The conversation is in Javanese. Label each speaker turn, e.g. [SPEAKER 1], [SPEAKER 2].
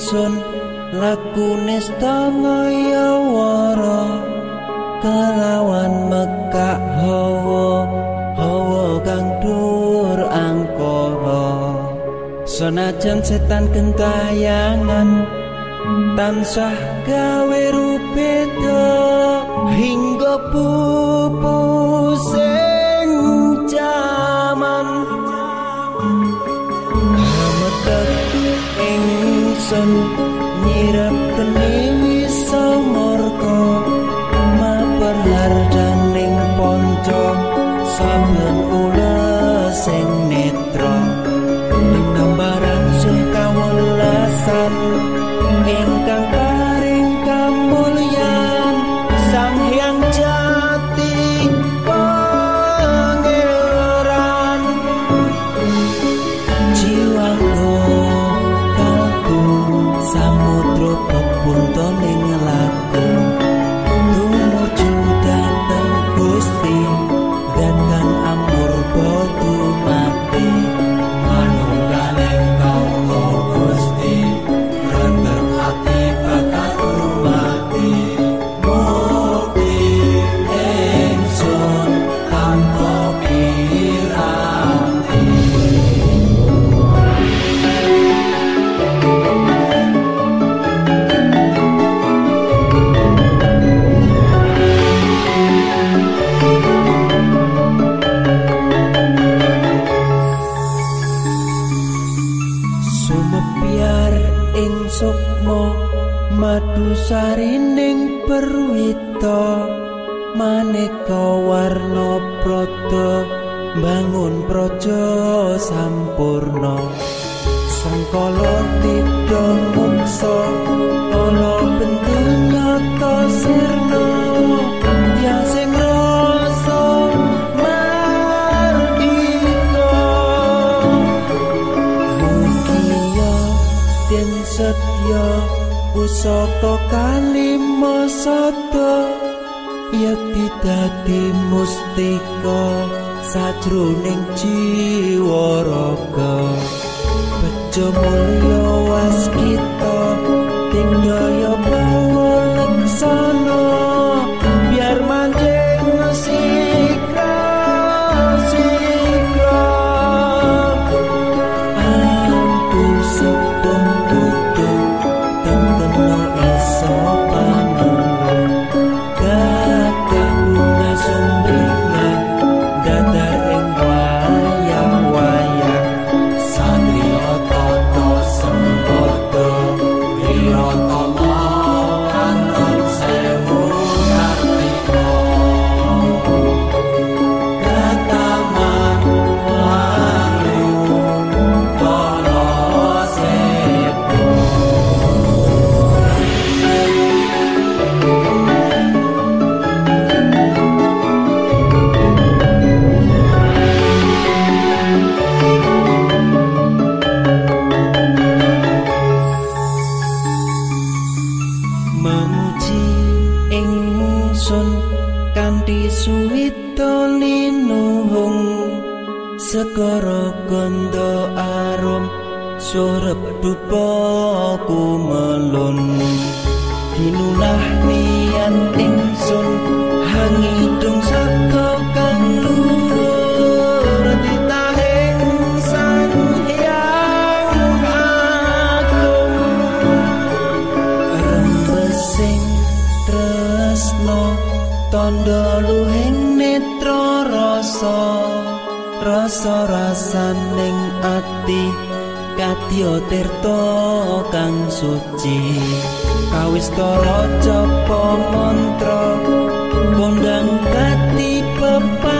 [SPEAKER 1] ingsun lakune stangaya wara kelawan mekak hawa hawa kang dur angkara. Senajan setan gentayangan tansah gawe rupeda hingga pupu ingsun nyirap kene wisa morka maperlar daning ponco saben ula sing netra. Ing gambaran sing kawelasan madu sarining perwita maneka warna prada bangun praja sampurna. Sangkala tidha muksa ana bentuk nyata sirna yang sing rasa mardika. Mugia den setya pusaka kalima sada yakti dadi mustika sajroning jiwa raga. Bejo Memuji ingsun kanthi suwita linuhung Segara gondo arum surep dupa kumelun Dinunah niat ingsun tondo luhing netra rasa rasa rasaning ati kadya tirta kang suci. Kawistara japa mantra kondang kati pepadang